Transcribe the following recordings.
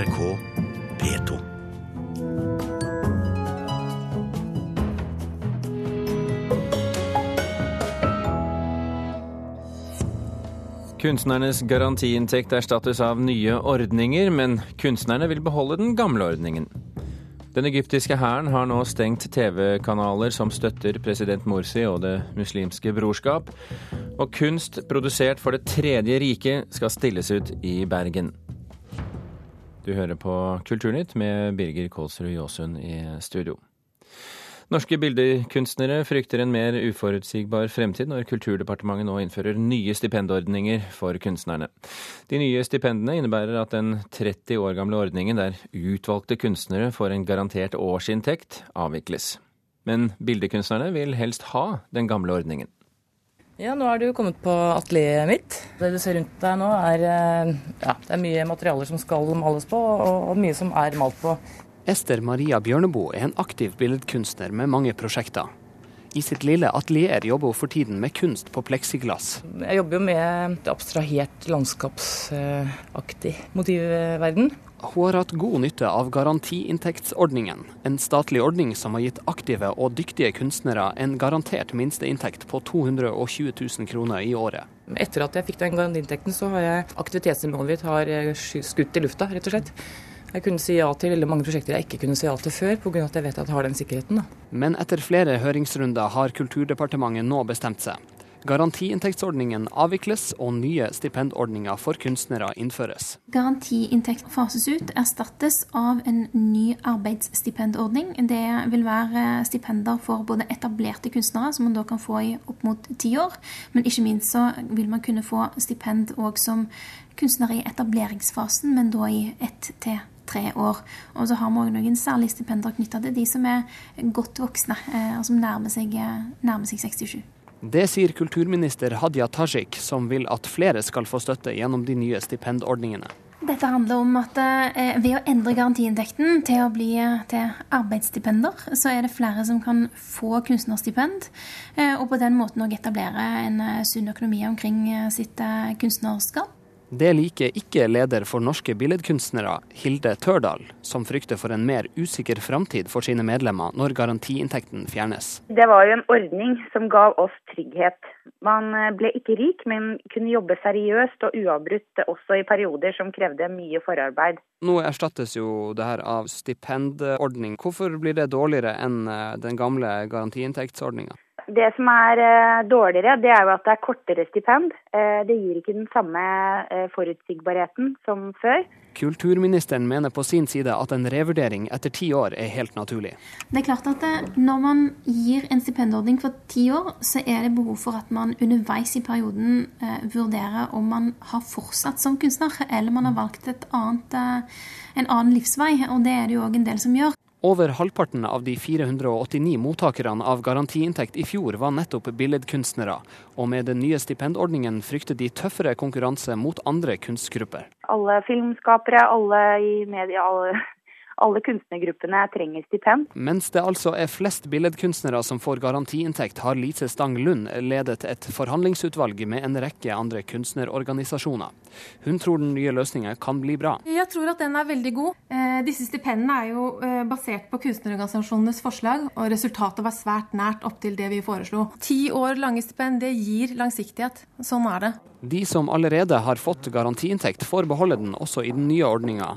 NRK P2. Kunstnernes garantiinntekt erstattes av nye ordninger, men kunstnerne vil beholde den gamle ordningen. Den egyptiske hæren har nå stengt TV-kanaler som støtter president Morsi og Det muslimske brorskap. Og kunst produsert for Det tredje riket skal stilles ut i Bergen. Du hører på Kulturnytt med Birger Kålsrud Jåsund i studio. Norske bildekunstnere frykter en mer uforutsigbar fremtid når Kulturdepartementet nå innfører nye stipendordninger for kunstnerne. De nye stipendene innebærer at den 30 år gamle ordningen der utvalgte kunstnere får en garantert årsinntekt, avvikles. Men bildekunstnerne vil helst ha den gamle ordningen. Ja, nå er du kommet på atelieret mitt. Det du ser rundt deg nå, er, eh, ja, det er mye materialer som skal males på, og, og mye som er malt på. Ester Maria Bjørneboe er en aktiv billedkunstner med mange prosjekter. I sitt lille atelier jobber hun for tiden med kunst på pleksiglass. Jeg jobber jo med abstrahert landskapsaktig motivverden. Hun har hatt god nytte av garantiinntektsordningen, en statlig ordning som har gitt aktive og dyktige kunstnere en garantert minsteinntekt på 220 000 kroner i året. Etter at jeg fikk den garantiinntekten, så har jeg aktivitetsnivået mitt har skutt i lufta, rett og slett. Jeg kunne si ja til veldig mange prosjekter jeg ikke kunne si ja til før, pga. at jeg vet at jeg har den sikkerheten. Da. Men etter flere høringsrunder har Kulturdepartementet nå bestemt seg. Garantiinntektsordningen avvikles og nye stipendordninger for kunstnere innføres. Garantiinntekt fases ut, erstattes av en ny arbeidsstipendordning. Det vil være stipender for både etablerte kunstnere, som man da kan få i opp mot ti år, men ikke minst så vil man kunne få stipend òg som kunstner i etableringsfasen, men da i ett til tre år. Og så har vi òg noen særlige stipender knytta til de som er godt voksne, eh, og som nærmer seg, nærmer seg 67. Det sier kulturminister Hadia Tajik, som vil at flere skal få støtte gjennom de nye stipendordningene. Dette handler om at eh, ved å endre garantiinntekten til å bli eh, til arbeidsstipender, så er det flere som kan få kunstnerstipend, eh, og på den måten òg etablere en sunn økonomi omkring sitt kunstnerskap. Det liker ikke leder for norske billedkunstnere, Hilde Tørdal, som frykter for en mer usikker framtid for sine medlemmer når garantiinntekten fjernes. Det var jo en ordning som ga oss trygghet. Man eh, ble ikke rik, men kunne jobbe seriøst og uavbrutt også i perioder som krevde mye forarbeid. Nå erstattes jo det her av stipendordning. Hvorfor blir det dårligere enn eh, den gamle garantiinntektsordninga? Det som er eh, dårligere, det er jo at det er kortere stipend. Eh, det gir ikke den samme eh, forutsigbarheten som før. Kulturministeren mener på sin side at en revurdering etter ti år er helt naturlig. Det er klart at Når man gir en stipendordning for ti år, så er det behov for at man underveis i perioden eh, vurderer om man har fortsatt som kunstner, eller man har valgt annet, en annen livsvei. Og det er det jo òg en del som gjør. Over halvparten av de 489 mottakerne av garantiinntekt i fjor var nettopp billedkunstnere, og med den nye stipendordningen frykter de tøffere konkurranse mot andre kunstgrupper. Alle filmskapere, alle i media, alle alle kunstnergruppene trenger stipend. Mens det altså er flest billedkunstnere som får garantiinntekt, har Lise Stang Lund ledet et forhandlingsutvalg med en rekke andre kunstnerorganisasjoner. Hun tror den nye løsninga kan bli bra. Jeg tror at den er veldig god. Eh, disse stipendene er jo eh, basert på kunstnerorganisasjonenes forslag, og resultatet var svært nært opp til det vi foreslo. Ti år lange stipend, det gir langsiktighet. Sånn er det. De som allerede har fått garantiinntekt, får beholde den også i den nye ordninga.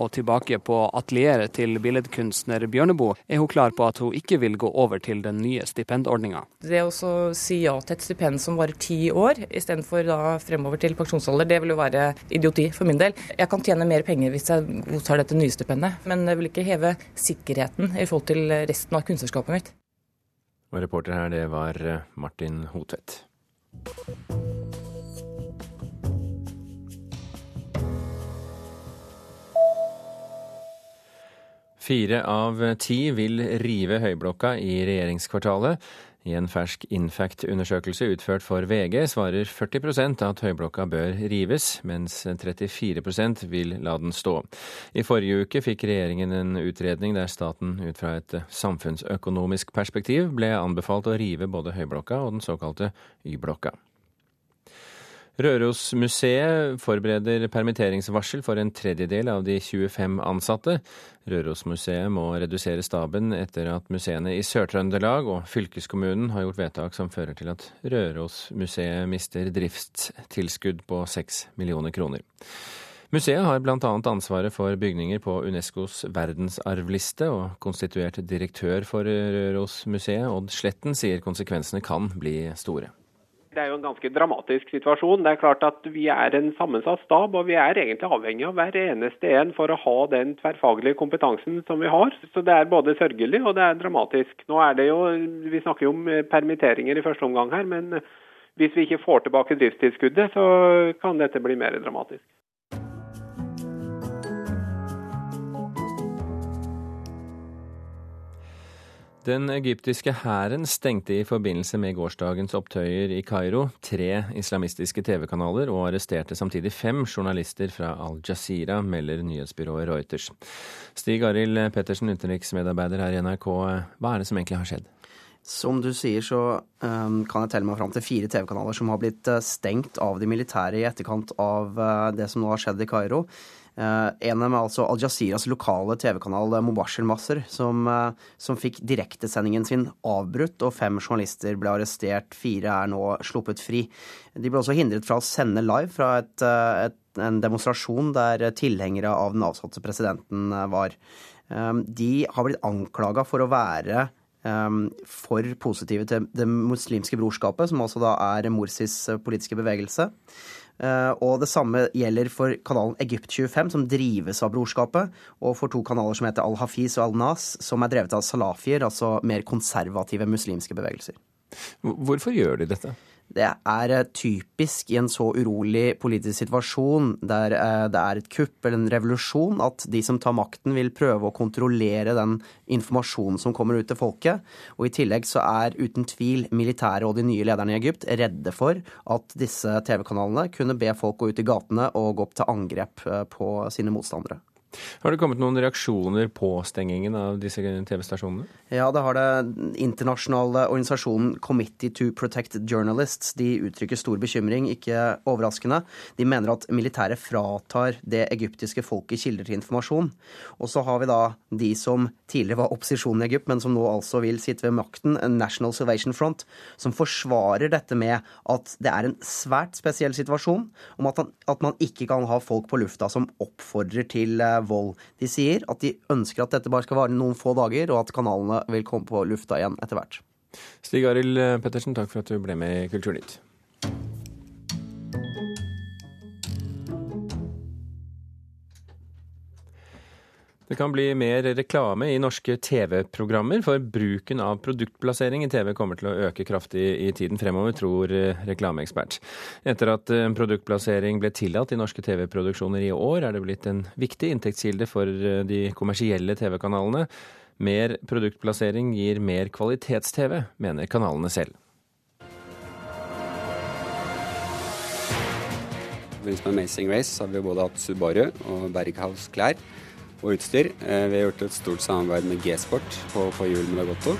Og tilbake på atelieret til billedkunstner Bjørneboe er hun klar på at hun ikke vil gå over til den nye stipendordninga. Det å si ja til et stipend som varer ti år, istedenfor fremover til pensjonsalder, det vil jo være idioti for min del. Jeg kan tjene mer penger hvis jeg godtar dette nye stipendet, men det vil ikke heve sikkerheten i forhold til resten av kunstnerskapet mitt. Og reporter her, det var Martin Hotvedt. Fire av ti vil rive Høyblokka i regjeringskvartalet. I en fersk Infact-undersøkelse utført for VG svarer 40% at Høyblokka bør rives, mens 34 vil la den stå. I forrige uke fikk regjeringen en utredning der staten ut fra et samfunnsøkonomisk perspektiv ble anbefalt å rive både Høyblokka og den såkalte Y-blokka. Rørosmuseet forbereder permitteringsvarsel for en tredjedel av de 25 ansatte. Rørosmuseet må redusere staben etter at museene i Sør-Trøndelag og fylkeskommunen har gjort vedtak som fører til at Rørosmuseet mister driftstilskudd på 6 millioner kroner. Museet har bl.a. ansvaret for bygninger på Unescos verdensarvliste, og konstituert direktør for Rørosmuseet, Odd Sletten, sier konsekvensene kan bli store. Det er jo en ganske dramatisk situasjon. Det er klart at Vi er en sammensatt stab, og vi er egentlig avhengig av hver eneste en for å ha den tverrfaglige kompetansen som vi har. Så Det er både sørgelig og det er dramatisk. Nå er det jo, Vi snakker jo om permitteringer i første omgang her, men hvis vi ikke får tilbake driftstilskuddet, så kan dette bli mer dramatisk. Den egyptiske hæren stengte i forbindelse med gårsdagens opptøyer i Kairo tre islamistiske TV-kanaler og arresterte samtidig fem journalister fra Al Jazeera, melder nyhetsbyrået Reuters. Stig Arild Pettersen, utenriksmedarbeider her i NRK, hva er det som egentlig har skjedd? Som du sier, så um, kan jeg telle meg fram til fire TV-kanaler som har blitt uh, stengt av de militære i etterkant av uh, det som nå har skjedd i Kairo. Av dem er altså Al-Jaziras lokale TV-kanal uh, Mubashir Masser, som, uh, som fikk direktesendingen sin avbrutt, og fem journalister ble arrestert. Fire er nå sluppet fri. De ble også hindret fra å sende live fra et, et, en demonstrasjon der tilhengere av den avsatte presidenten var. De har blitt anklaga for å være for positive til Det muslimske brorskapet, som altså da er Morsis politiske bevegelse. Eh, og det samme gjelder for kanalen Egypt25, som drives av brorskapet, og for to kanaler som heter Al-Hafiz og Al-Nas, som er drevet av salafier, altså mer konservative muslimske bevegelser. Hvorfor gjør de dette? Det er eh, typisk i en så urolig politisk situasjon der eh, det er et kupp eller en revolusjon, at de som tar makten, vil prøve å kontrollere den informasjonen som kommer ut til folket. Og i tillegg så er uten tvil militæret og de nye lederne i Egypt redde for at disse TV-kanalene kunne be folk gå ut i gatene og gå opp til angrep eh, på sine motstandere. Har det kommet noen reaksjoner på stengingen av disse TV-stasjonene? Ja, det har det. Internasjonale organisasjonen Committee to Protect Journalists de uttrykker stor bekymring, ikke overraskende. De mener at militæret fratar det egyptiske folket kilder til informasjon. Og så har vi da de som tidligere var opposisjonen i Egypt, men som nå altså vil sitte ved makten, National Salvation Front, som forsvarer dette med at det er en svært spesiell situasjon, om at, at man ikke kan ha folk på lufta som oppfordrer til vold. De sier at de ønsker at dette bare skal vare noen få dager, og at kanalene vil komme på lufta igjen etter hvert. Stig Arild Pettersen, takk for at du ble med i Kulturnytt. Det kan bli mer reklame i norske TV-programmer, for bruken av produktplassering i TV kommer til å øke kraftig i tiden fremover, tror eh, reklameekspert. Etter at eh, produktplassering ble tillatt i norske TV-produksjoner i år, er det blitt en viktig inntektskilde for eh, de kommersielle TV-kanalene. Mer produktplassering gir mer kvalitets-TV, mener kanalene selv. I forbindelse med Amazing Race har vi både hatt Subaru og Berghaus klær og utstyr. Eh, vi har gjort et stort samarbeid med G-Sport på, på hjul med Lagotto.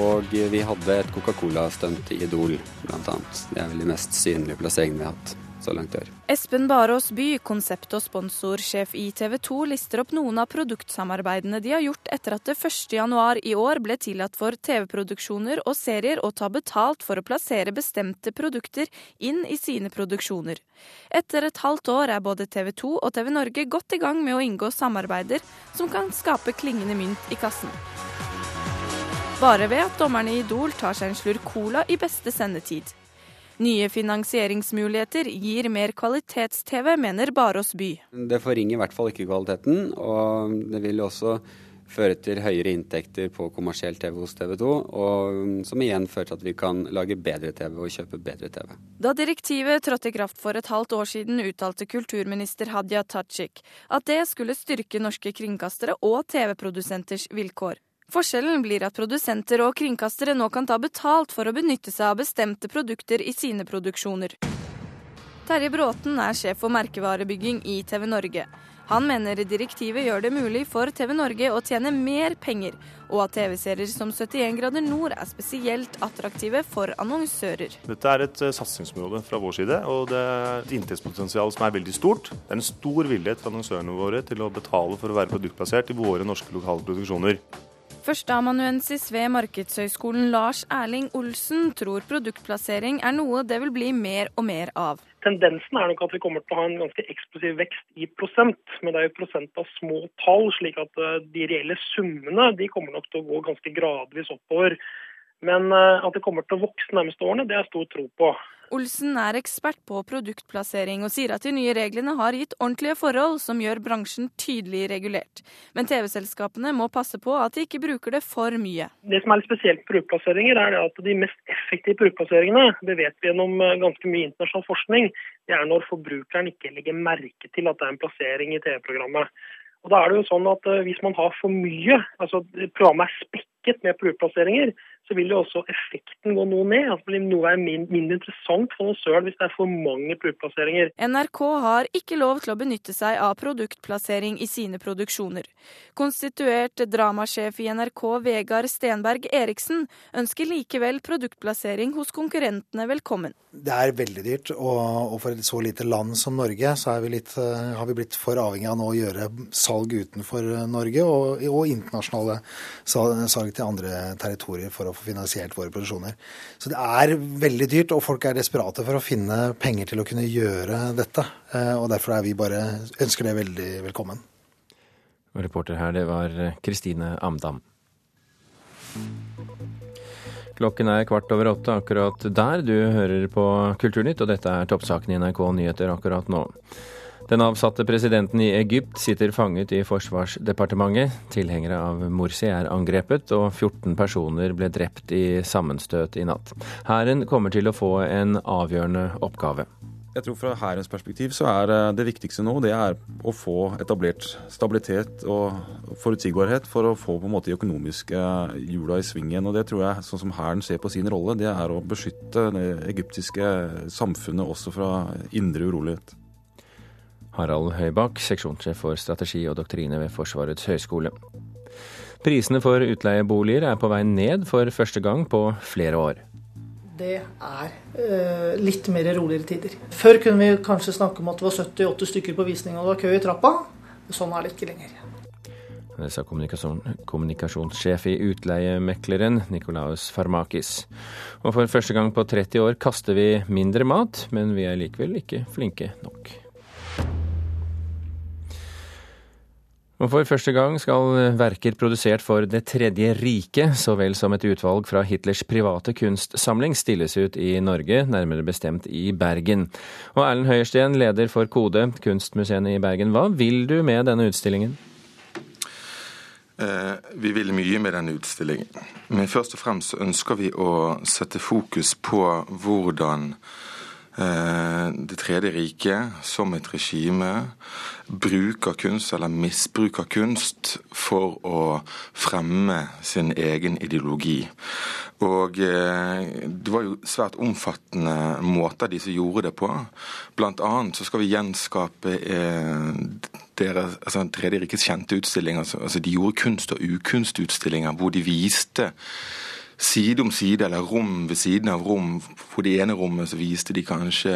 Og vi hadde et Coca-Cola-stunt i Idol, bl.a. Det er vel de mest synlige plasseringene vi har hatt så langt i år. Espen Barås By, konsept- og sponsorsjef i TV 2, lister opp noen av produktsamarbeidene de har gjort etter at det 1.1 i år ble tillatt for TV-produksjoner og serier å ta betalt for å plassere bestemte produkter inn i sine produksjoner. Etter et halvt år er både TV 2 og TV Norge godt i gang med å inngå samarbeider som kan skape klingende mynt i kassen. Bare ved at dommerne i Idol tar seg en slurk cola i beste sendetid. Nye finansieringsmuligheter gir mer kvalitets-TV, mener Barås by. Det forringer i hvert fall ikke kvaliteten, og det vil også føre til høyere inntekter på kommersiell TV hos TV 2, og som igjen fører til at vi kan lage bedre TV og kjøpe bedre TV. Da direktivet trådte i kraft for et halvt år siden, uttalte kulturminister Hadia Tajik at det skulle styrke norske kringkastere og TV-produsenters vilkår. Forskjellen blir at produsenter og kringkastere nå kan ta betalt for å benytte seg av bestemte produkter i sine produksjoner. Terje Bråten er sjef for merkevarebygging i TV Norge. Han mener direktivet gjør det mulig for TV Norge å tjene mer penger, og at TV-serier som 71 grader nord er spesielt attraktive for annonsører. Dette er et eh, satsingsområde fra vår side, og det er et inntektspotensial som er veldig stort. Det er en stor villighet fra annonsørene våre til å betale for å være produktplassert i våre norske lokale produksjoner. Førsteamanuensis ved Markedshøgskolen Lars Erling Olsen tror produktplassering er noe det vil bli mer og mer av. Tendensen er nok at vi kommer til å ha en ganske eksplosiv vekst i prosent, men det er jo prosent av små tall, slik at eh, de reelle summene de kommer nok til å gå ganske gradvis oppover. Men eh, at det kommer til å vokse nærmeste årene, det er stor tro på. Olsen er ekspert på produktplassering og sier at de nye reglene har gitt ordentlige forhold som gjør bransjen tydelig regulert. Men TV-selskapene må passe på at de ikke bruker det for mye. Det som er litt spesielt med produktplasseringer, er at de mest effektive produktplasseringene, det vet vi gjennom eh, ganske mye internasjonal forskning, det er når forbrukeren ikke legger merke til at det er en plassering i TV-programmet. Og da er det jo sånn at eh, Hvis man har for mye, altså programmet er spekket med produktplasseringer, så vil jo også effekten gå noe ned. Altså, det blir noe er mindre interessant for noe søl hvis det er for mange produktplasseringer. NRK har ikke lov til å benytte seg av produktplassering i sine produksjoner. Konstituert dramasjef i NRK Vegard Stenberg Eriksen ønsker likevel produktplassering hos konkurrentene velkommen. Det er veldig dyrt, og, for et så lite land som Norge, så vi litt, eh, har vi blitt for avhengig av nå å gjøre salg utenfor Norge og, og internasjonale salg til andre territorier for å få finansiert våre produksjoner. Så det er veldig dyrt, og folk er desperate for å finne penger til å kunne gjøre dette. Eh, og derfor er vi bare ønsker det veldig velkommen. Og reporter her, det var Kristine Amdam. Klokken er kvart over åtte akkurat der. Du hører på Kulturnytt, og dette er toppsaken i NRK Nyheter akkurat nå. Den avsatte presidenten i Egypt sitter fanget i Forsvarsdepartementet. Tilhengere av Morsi er angrepet, og 14 personer ble drept i sammenstøt i natt. Hæren kommer til å få en avgjørende oppgave. Jeg tror Fra Hærens perspektiv så er eh, det viktigste nå det er å få etablert stabilitet og forutsigbarhet for å få på en måte de økonomiske hjula i sving igjen. Og det tror jeg, sånn som Hæren ser på sin rolle, det er å beskytte det egyptiske samfunnet også fra indre urolighet. Harald Høybakk, seksjonssjef for strategi og doktrine ved Forsvarets høgskole. Prisene for utleieboliger er på vei ned for første gang på flere år. Det er eh, litt mer roligere tider. Før kunne vi kanskje snakke om at det var 70-80 stykker på visning og det var kø i trappa. Sånn er det ikke lenger. Det sa kommunikasjon, kommunikasjonssjef i Utleiemekleren, Nikolaus Farmakis. Og for første gang på 30 år kaster vi mindre mat, men vi er likevel ikke flinke nok. Og For første gang skal verker produsert for Det tredje riket, så vel som et utvalg fra Hitlers private kunstsamling, stilles ut i Norge, nærmere bestemt i Bergen. Og Erlend Høiersten, leder for Kode, kunstmuseene i Bergen. Hva vil du med denne utstillingen? Eh, vi vil mye med denne utstillingen. Men først og fremst ønsker vi å sette fokus på hvordan det tredje riket som et regime bruker kunst, eller misbruker kunst, for å fremme sin egen ideologi. Og eh, det var jo svært omfattende måter de som gjorde det på. Blant annet så skal vi gjenskape eh, deres, altså Tredje rikets kjente utstillinger. Altså, altså de gjorde kunst- og ukunstutstillinger hvor de viste side om side, eller rom ved siden av rom. På det ene rommet så viste de kanskje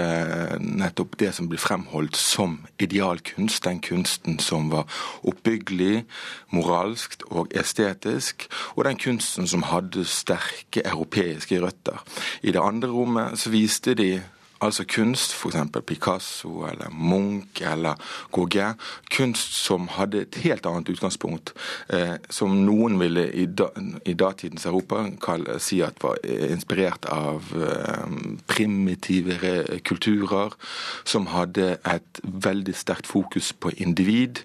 nettopp det som ble fremholdt som idealkunst. Den kunsten som var oppbyggelig, moralsk og estetisk. Og den kunsten som hadde sterke europeiske røtter. I det andre rommet så viste de Altså kunst, f.eks. Picasso eller Munch eller Gauguin. Kunst som hadde et helt annet utgangspunkt, eh, som noen ville i, da, i datidens Europa kall, si at var inspirert av eh, primitive kulturer, som hadde et veldig sterkt fokus på individ,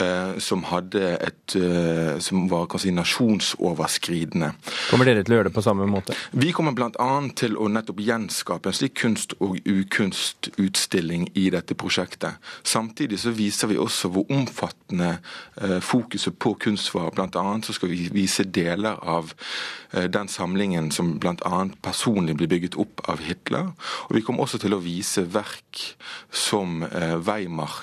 eh, som hadde et eh, som var kanskje nasjonsoverskridende. Kommer dere til å gjøre det på samme måte? Vi kommer bl.a. til å nettopp gjenskape en slik kunst- og og ukunstutstilling i dette prosjektet. Samtidig så viser vi også hvor omfattende eh, fokuset på kunstvarer. Blant annet så skal vi vise deler av eh, den samlingen som bl.a. personlig blir bygget opp av Hitler. Og vi kommer også til å vise verk som eh, Weimar,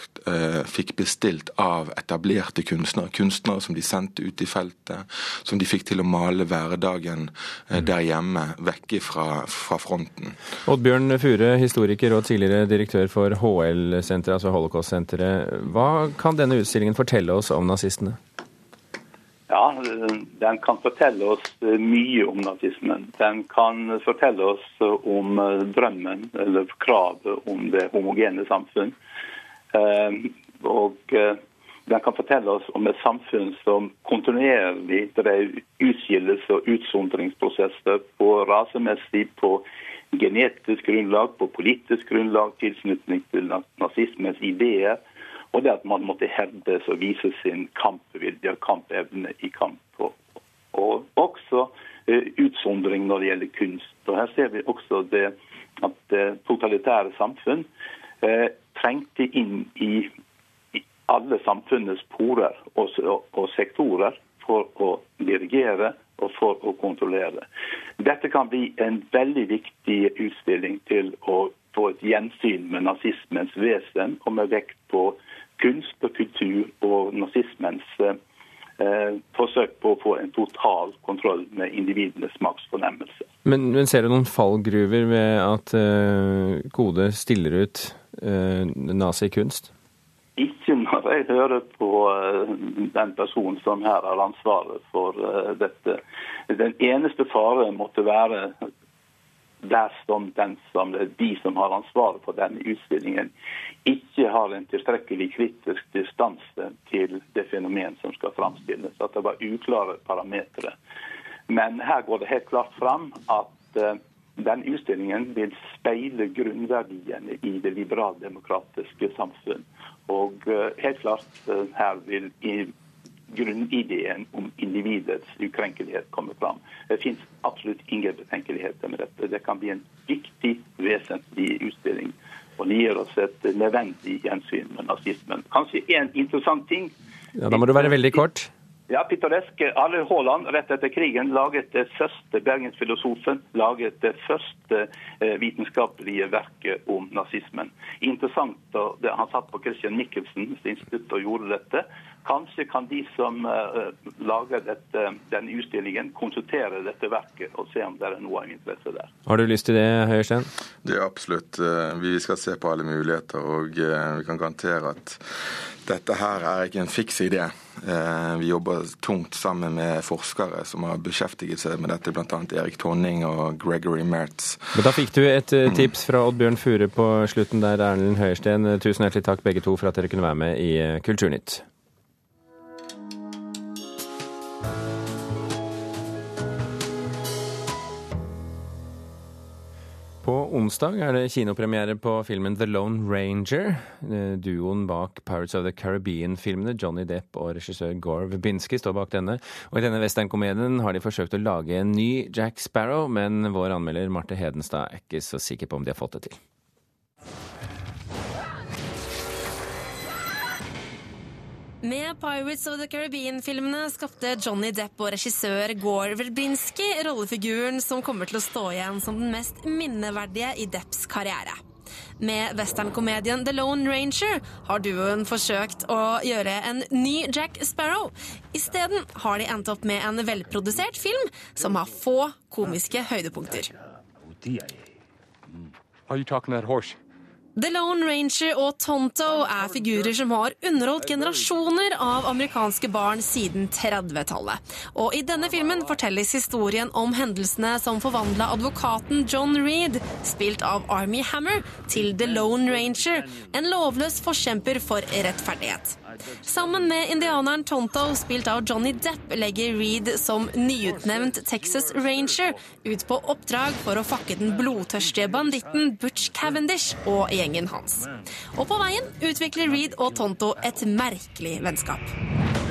fikk bestilt av etablerte kunstnere. Kunstnere som de sendte ut i feltet, som de fikk til å male hverdagen eh, der hjemme, vekke fra, fra fronten. Oddbjørn Fure, historiker og tidligere direktør for HL-senteret, altså Holocaust-senteret. Hva kan denne utstillingen fortelle oss om nazistene? Ja, Den kan fortelle oss mye om nazismen. Den kan fortelle oss om drømmen eller kravet om det homogene samfunn. Ehm, og eh, den kan fortelle oss om et samfunn som kontinuerlig drev utskillelse- og utsondringsprosesser på rasemessig, på genetisk grunnlag, på politisk grunnlag, tilknytning til nazismens ideer. Og det at man måtte hevdes og vise sin kampvilje og kampevne i kamp. Og, og også uh, utsondring når det gjelder kunst. Og Her ser vi også det at uh, totalitære samfunn uh, trengte inn i, alle samfunnets porer og, og, og, sektorer for å dirigere og for å kontrollere. Dette kan bli en veldig viktig utstilling til å få et gjensyn med nazismens vesen, og med vekt på kunst og kultur og nazismens eh, forsøk på å få en total kontroll med individenes maksfornemmelse. Men, men, ser du noen fallgruver ved at eh, Kode stiller ut eh, nazikunst? Ikke når jeg hører på eh, den personen som her har ansvaret for eh, dette. Den eneste fare måtte være dersom den som, de som har ansvaret for denne utstillingen, ikke har en tilstrekkelig kritisk distanse til det fenomen som skal framstilles. At det var uklare parametere. Men her går det helt klart fram at uh, den utstillingen vil speile grunnverdiene i det liberaldemokratiske samfunn. Og uh, helt klart uh, her vil grunnideen om individets ukrenkelighet kommer fram. Det finnes absolutt ingen betenkeligheter med dette. Det kan bli en viktig, vesentlig utstilling. Og det gir oss et nødvendig gjensyn med nazismen. Kanskje en interessant ting Ja, Da må du være veldig kort. Ja, pittoresk. Arne Haaland rett etter krigen laget det første bergensfilosofen laget det første eh, vitenskapelige verket om nazismen. Interessant, og det, Han satt på Christian Michelsens institutt og gjorde dette. Kanskje kan de som uh, lager dette, denne utstillingen, konsultere dette verket og se om det er noe av interesse der. Har du lyst til det, Høyerstein? Det er absolutt. Vi skal se på alle muligheter, og vi kan garantere at dette her er ikke en fiks idé. Eh, vi jobber tungt sammen med forskere som har beskjeftiget seg med dette, bl.a. Erik Tonning og Gregory Mertz. Men da fikk du et eh, tips fra Oddbjørn Fure på slutten der, Erlend Høiersten. Tusen hjertelig takk begge to for at dere kunne være med i eh, Kulturnytt. På onsdag er det kinopremiere på filmen The Lone Ranger. Eh, duoen bak Pirates of the Caribbean-filmene, Johnny Depp og regissør Gore Verbinski, står bak denne. Og i denne westernkomedien har de forsøkt å lage en ny Jack Sparrow, men vår anmelder Marte Hedenstad er ikke så sikker på om de har fått det til. Med Pirates of the Caribbean-filmene skapte Johnny Depp og regissør Gore Verbinski rollefiguren som kommer til å stå igjen som den mest minneverdige i Depps karriere. Med westernkomedien The Lone Ranger har duoen forsøkt å gjøre en ny Jack Sparrow. Isteden har de endt opp med en velprodusert film som har få komiske høydepunkter. Are you talking that horse? The Lone Ranger og Tonto er figurer som har underholdt generasjoner av amerikanske barn siden 30-tallet. Og i denne filmen fortelles historien om hendelsene som forvandla advokaten John Reed, spilt av Army Hammer, til The Lone Ranger, en lovløs forkjemper for rettferdighet. Sammen med indianeren Tonto, spilt av Johnny Depp, legger Reed som nyutnevnt Texas Ranger ut på oppdrag for å fakke den blodtørstige banditten Butch Cavendish og gjengen hans. Og på veien utvikler Reed og Tonto et merkelig vennskap.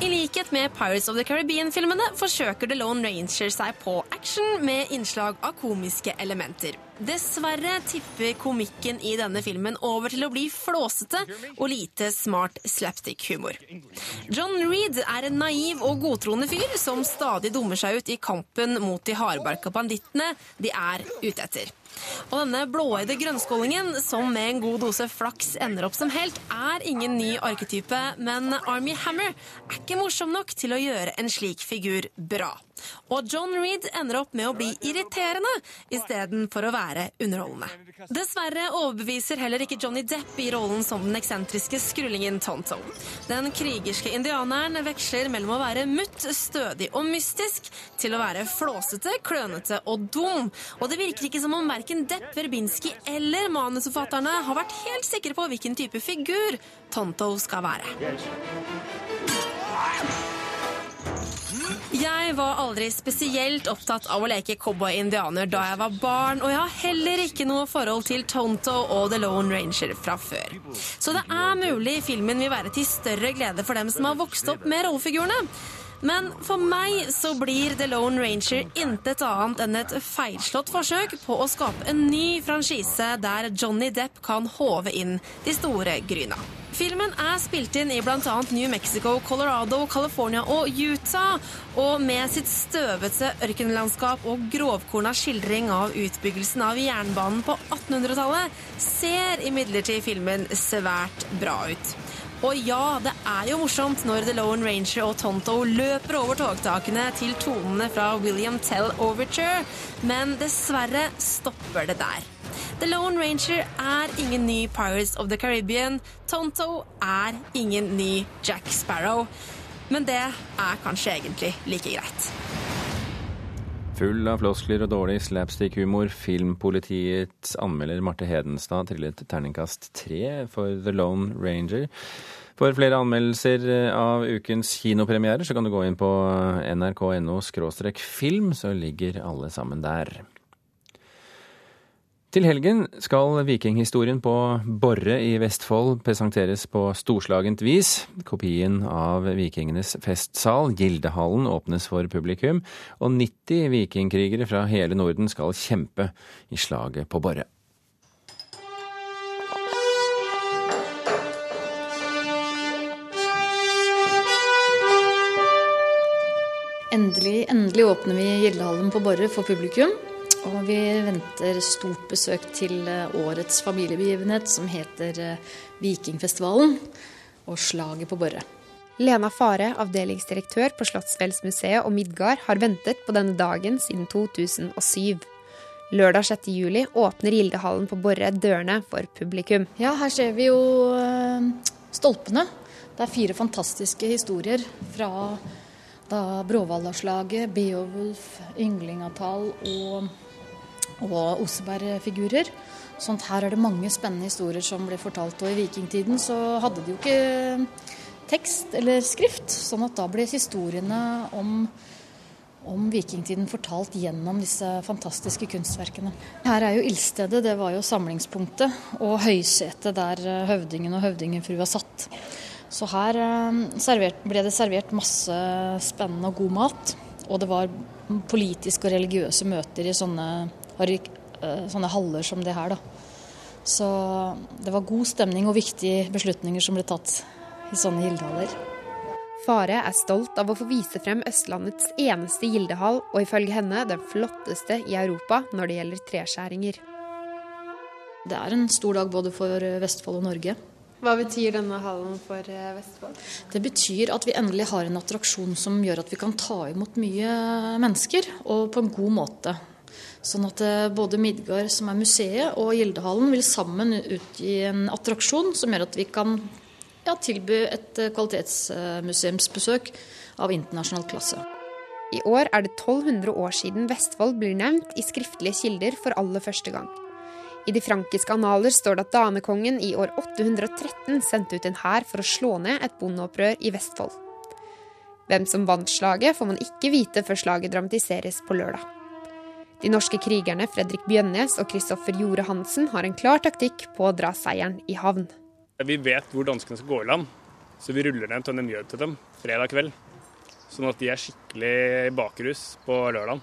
I likhet med Pirates of the Caribbean-filmene forsøker The Lone Ranger seg på action med innslag av komiske elementer. Dessverre tipper komikken i denne filmen over til å bli flåsete og lite smart slapstick-humor. John Reed er en naiv og godtroende fyr som stadig dummer seg ut i kampen mot de hardbarka bandittene de er ute etter. Og denne blåøyde grønnskålingen, som med en god dose flaks ender opp som helt, er ingen ny arketype, men Army Hammer er ikke morsom nok til å gjøre en slik figur bra. Og John Reed ender opp med å bli irriterende istedenfor å være underholdende. Dessverre overbeviser heller ikke Johnny Depp i rollen som den eksentriske skrullingen Tonto. Den krigerske indianeren veksler mellom å være mutt, stødig og mystisk til å være flåsete, klønete og dum. Og det virker ikke som om verken Depp, Verbinski eller manusforfatterne har vært helt sikre på hvilken type figur Tonto skal være. Jeg var aldri spesielt opptatt av å leke cowboy-indianer da jeg var barn, og jeg har heller ikke noe forhold til Tonto og The Lone Ranger fra før. Så det er mulig filmen vil være til større glede for dem som har vokst opp med rollefigurene. Men for meg så blir The Lone Ranger intet annet enn et feilslått forsøk på å skape en ny franchise der Johnny Depp kan håve inn de store gryna. Filmen er spilt inn i bl.a. New Mexico, Colorado, California og Utah. Og med sitt støvete ørkenlandskap og grovkorna skildring av utbyggelsen av jernbanen på 1800-tallet ser imidlertid filmen svært bra ut. Og ja, det er jo morsomt når The Lone Ranger og Tonto løper over togtakene til tonene fra William Tell Overture, men dessverre stopper det der. The Lone Ranger er ingen ny Pirates of the Caribbean. Tonto er ingen ny Jack Sparrow. Men det er kanskje egentlig like greit. Full av floskler og dårlig slapstick-humor. Filmpolitiets anmelder Marte Hedenstad trillet terningkast tre for The Lone Ranger. For flere anmeldelser av ukens kinopremierer så kan du gå inn på nrk.no film, så ligger alle sammen der. Til helgen skal vikinghistorien på Borre i Vestfold presenteres på storslagent vis. Kopien av vikingenes festsal, Gildehallen, åpnes for publikum, og 90 vikingkrigere fra hele Norden skal kjempe i slaget på Borre. Endelig, endelig åpner vi Gildehallen på Borre for publikum. Og vi venter stort besøk til eh, årets familiebegivenhet som heter eh, Vikingfestivalen og Slaget på Borre. Lena Fare, avdelingsdirektør på Slottsfjellsmuseet og Midgard, har ventet på denne dagen siden 2007. Lørdag 6. juli åpner Gildehallen på Borre dørene for publikum. Ja, her ser vi jo eh, stolpene. Det er fire fantastiske historier fra da Bråvallaslaget, Beowulf, Ynglingatall og, og Oseberg-figurer. Sånn her er det mange spennende historier som ble fortalt. Og i vikingtiden så hadde de jo ikke tekst eller skrift, sånn at da ble historiene om, om vikingtiden fortalt gjennom disse fantastiske kunstverkene. Her er jo ildstedet, det var jo samlingspunktet, og høysetet der høvdingen og høvdingenfrua satt. Så her eh, ble det servert masse spennende og god mat. Og det var politiske og religiøse møter i sånne, eh, sånne haller som det her. Da. Så det var god stemning og viktige beslutninger som ble tatt i sånne gildehaller. Fare er stolt av å få vise frem Østlandets eneste gildehall, og ifølge henne den flotteste i Europa når det gjelder treskjæringer. Det er en stor dag både for Vestfold og Norge. Hva betyr denne hallen for eh, Vestfold? Det betyr at vi endelig har en attraksjon som gjør at vi kan ta imot mye mennesker, og på en god måte. Sånn at eh, både Midgard, som er museet, og Gildehallen vil sammen utgi en attraksjon som gjør at vi kan ja, tilby et eh, kvalitetsmuseumsbesøk av internasjonal klasse. I år er det 1200 år siden Vestfold blir nevnt i skriftlige kilder for aller første gang. I de frankiske analer står det at danekongen i år 813 sendte ut en hær for å slå ned et bondeopprør i Vestfold. Hvem som vant slaget, får man ikke vite før slaget dramatiseres på lørdag. De norske krigerne Fredrik Bjønnes og Kristoffer Jore Hansen har en klar taktikk på å dra seieren i havn. Vi vet hvor danskene skal gå i land. Så vi ruller ned en tønne mjød til dem fredag kveld. Sånn at de er skikkelig bakrus på lørdag.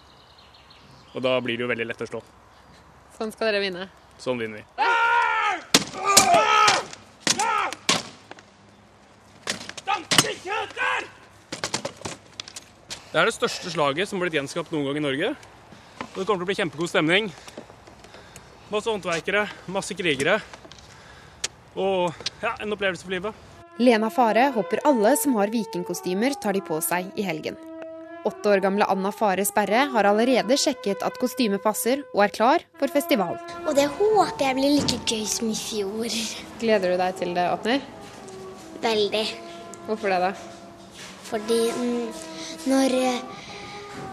Og da blir det jo veldig lett å slå. Sånn skal dere vinne. Sånn vinner vi. Det er det største slaget som har blitt gjenskapt noen gang i Norge. Og det kommer til å bli kjempegod stemning. Masse håndverkere, masse krigere. Og ja, en opplevelse for livet. Lena Fare håper alle som har vikingkostymer, tar de på seg i helgen. Åtte år gamle Anna Fare Sperre har allerede sjekket at kostymet passer, og er klar for festival. Og det håper jeg blir like gøy som i fjor. Gleder du deg til det åpner? Veldig. Hvorfor det, da? Fordi mm, når,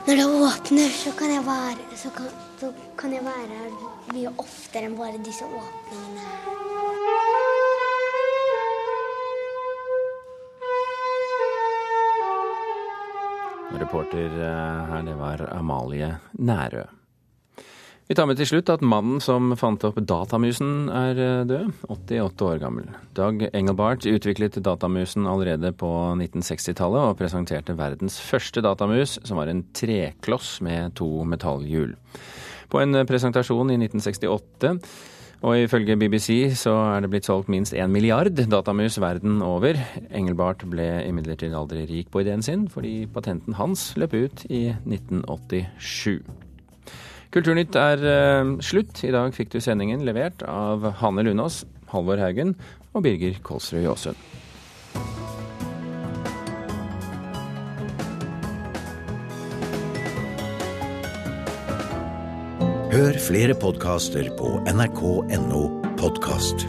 når, det åpner, så kan jeg være, så kan, så kan jeg være her mye oftere enn bare disse åpningene her. Reporter eh, her, det var Amalie Nærø. Vi tar med til slutt at mannen som fant opp datamusen er eh, død, 88 år gammel. Dag Engelbart utviklet datamusen allerede på 1960-tallet og presenterte verdens første datamus, som var en trekloss med to metallhjul. På en presentasjon i 1968 og ifølge BBC så er det blitt solgt minst én milliard datamus verden over. Engelbart ble imidlertid aldri rik på ideen sin, fordi patenten hans løp ut i 1987. Kulturnytt er uh, slutt. I dag fikk du sendingen levert av Hanne Lunås, Halvor Haugen og Birger Kolsrud Jåsund. Hør flere podkaster på nrk.no podkast.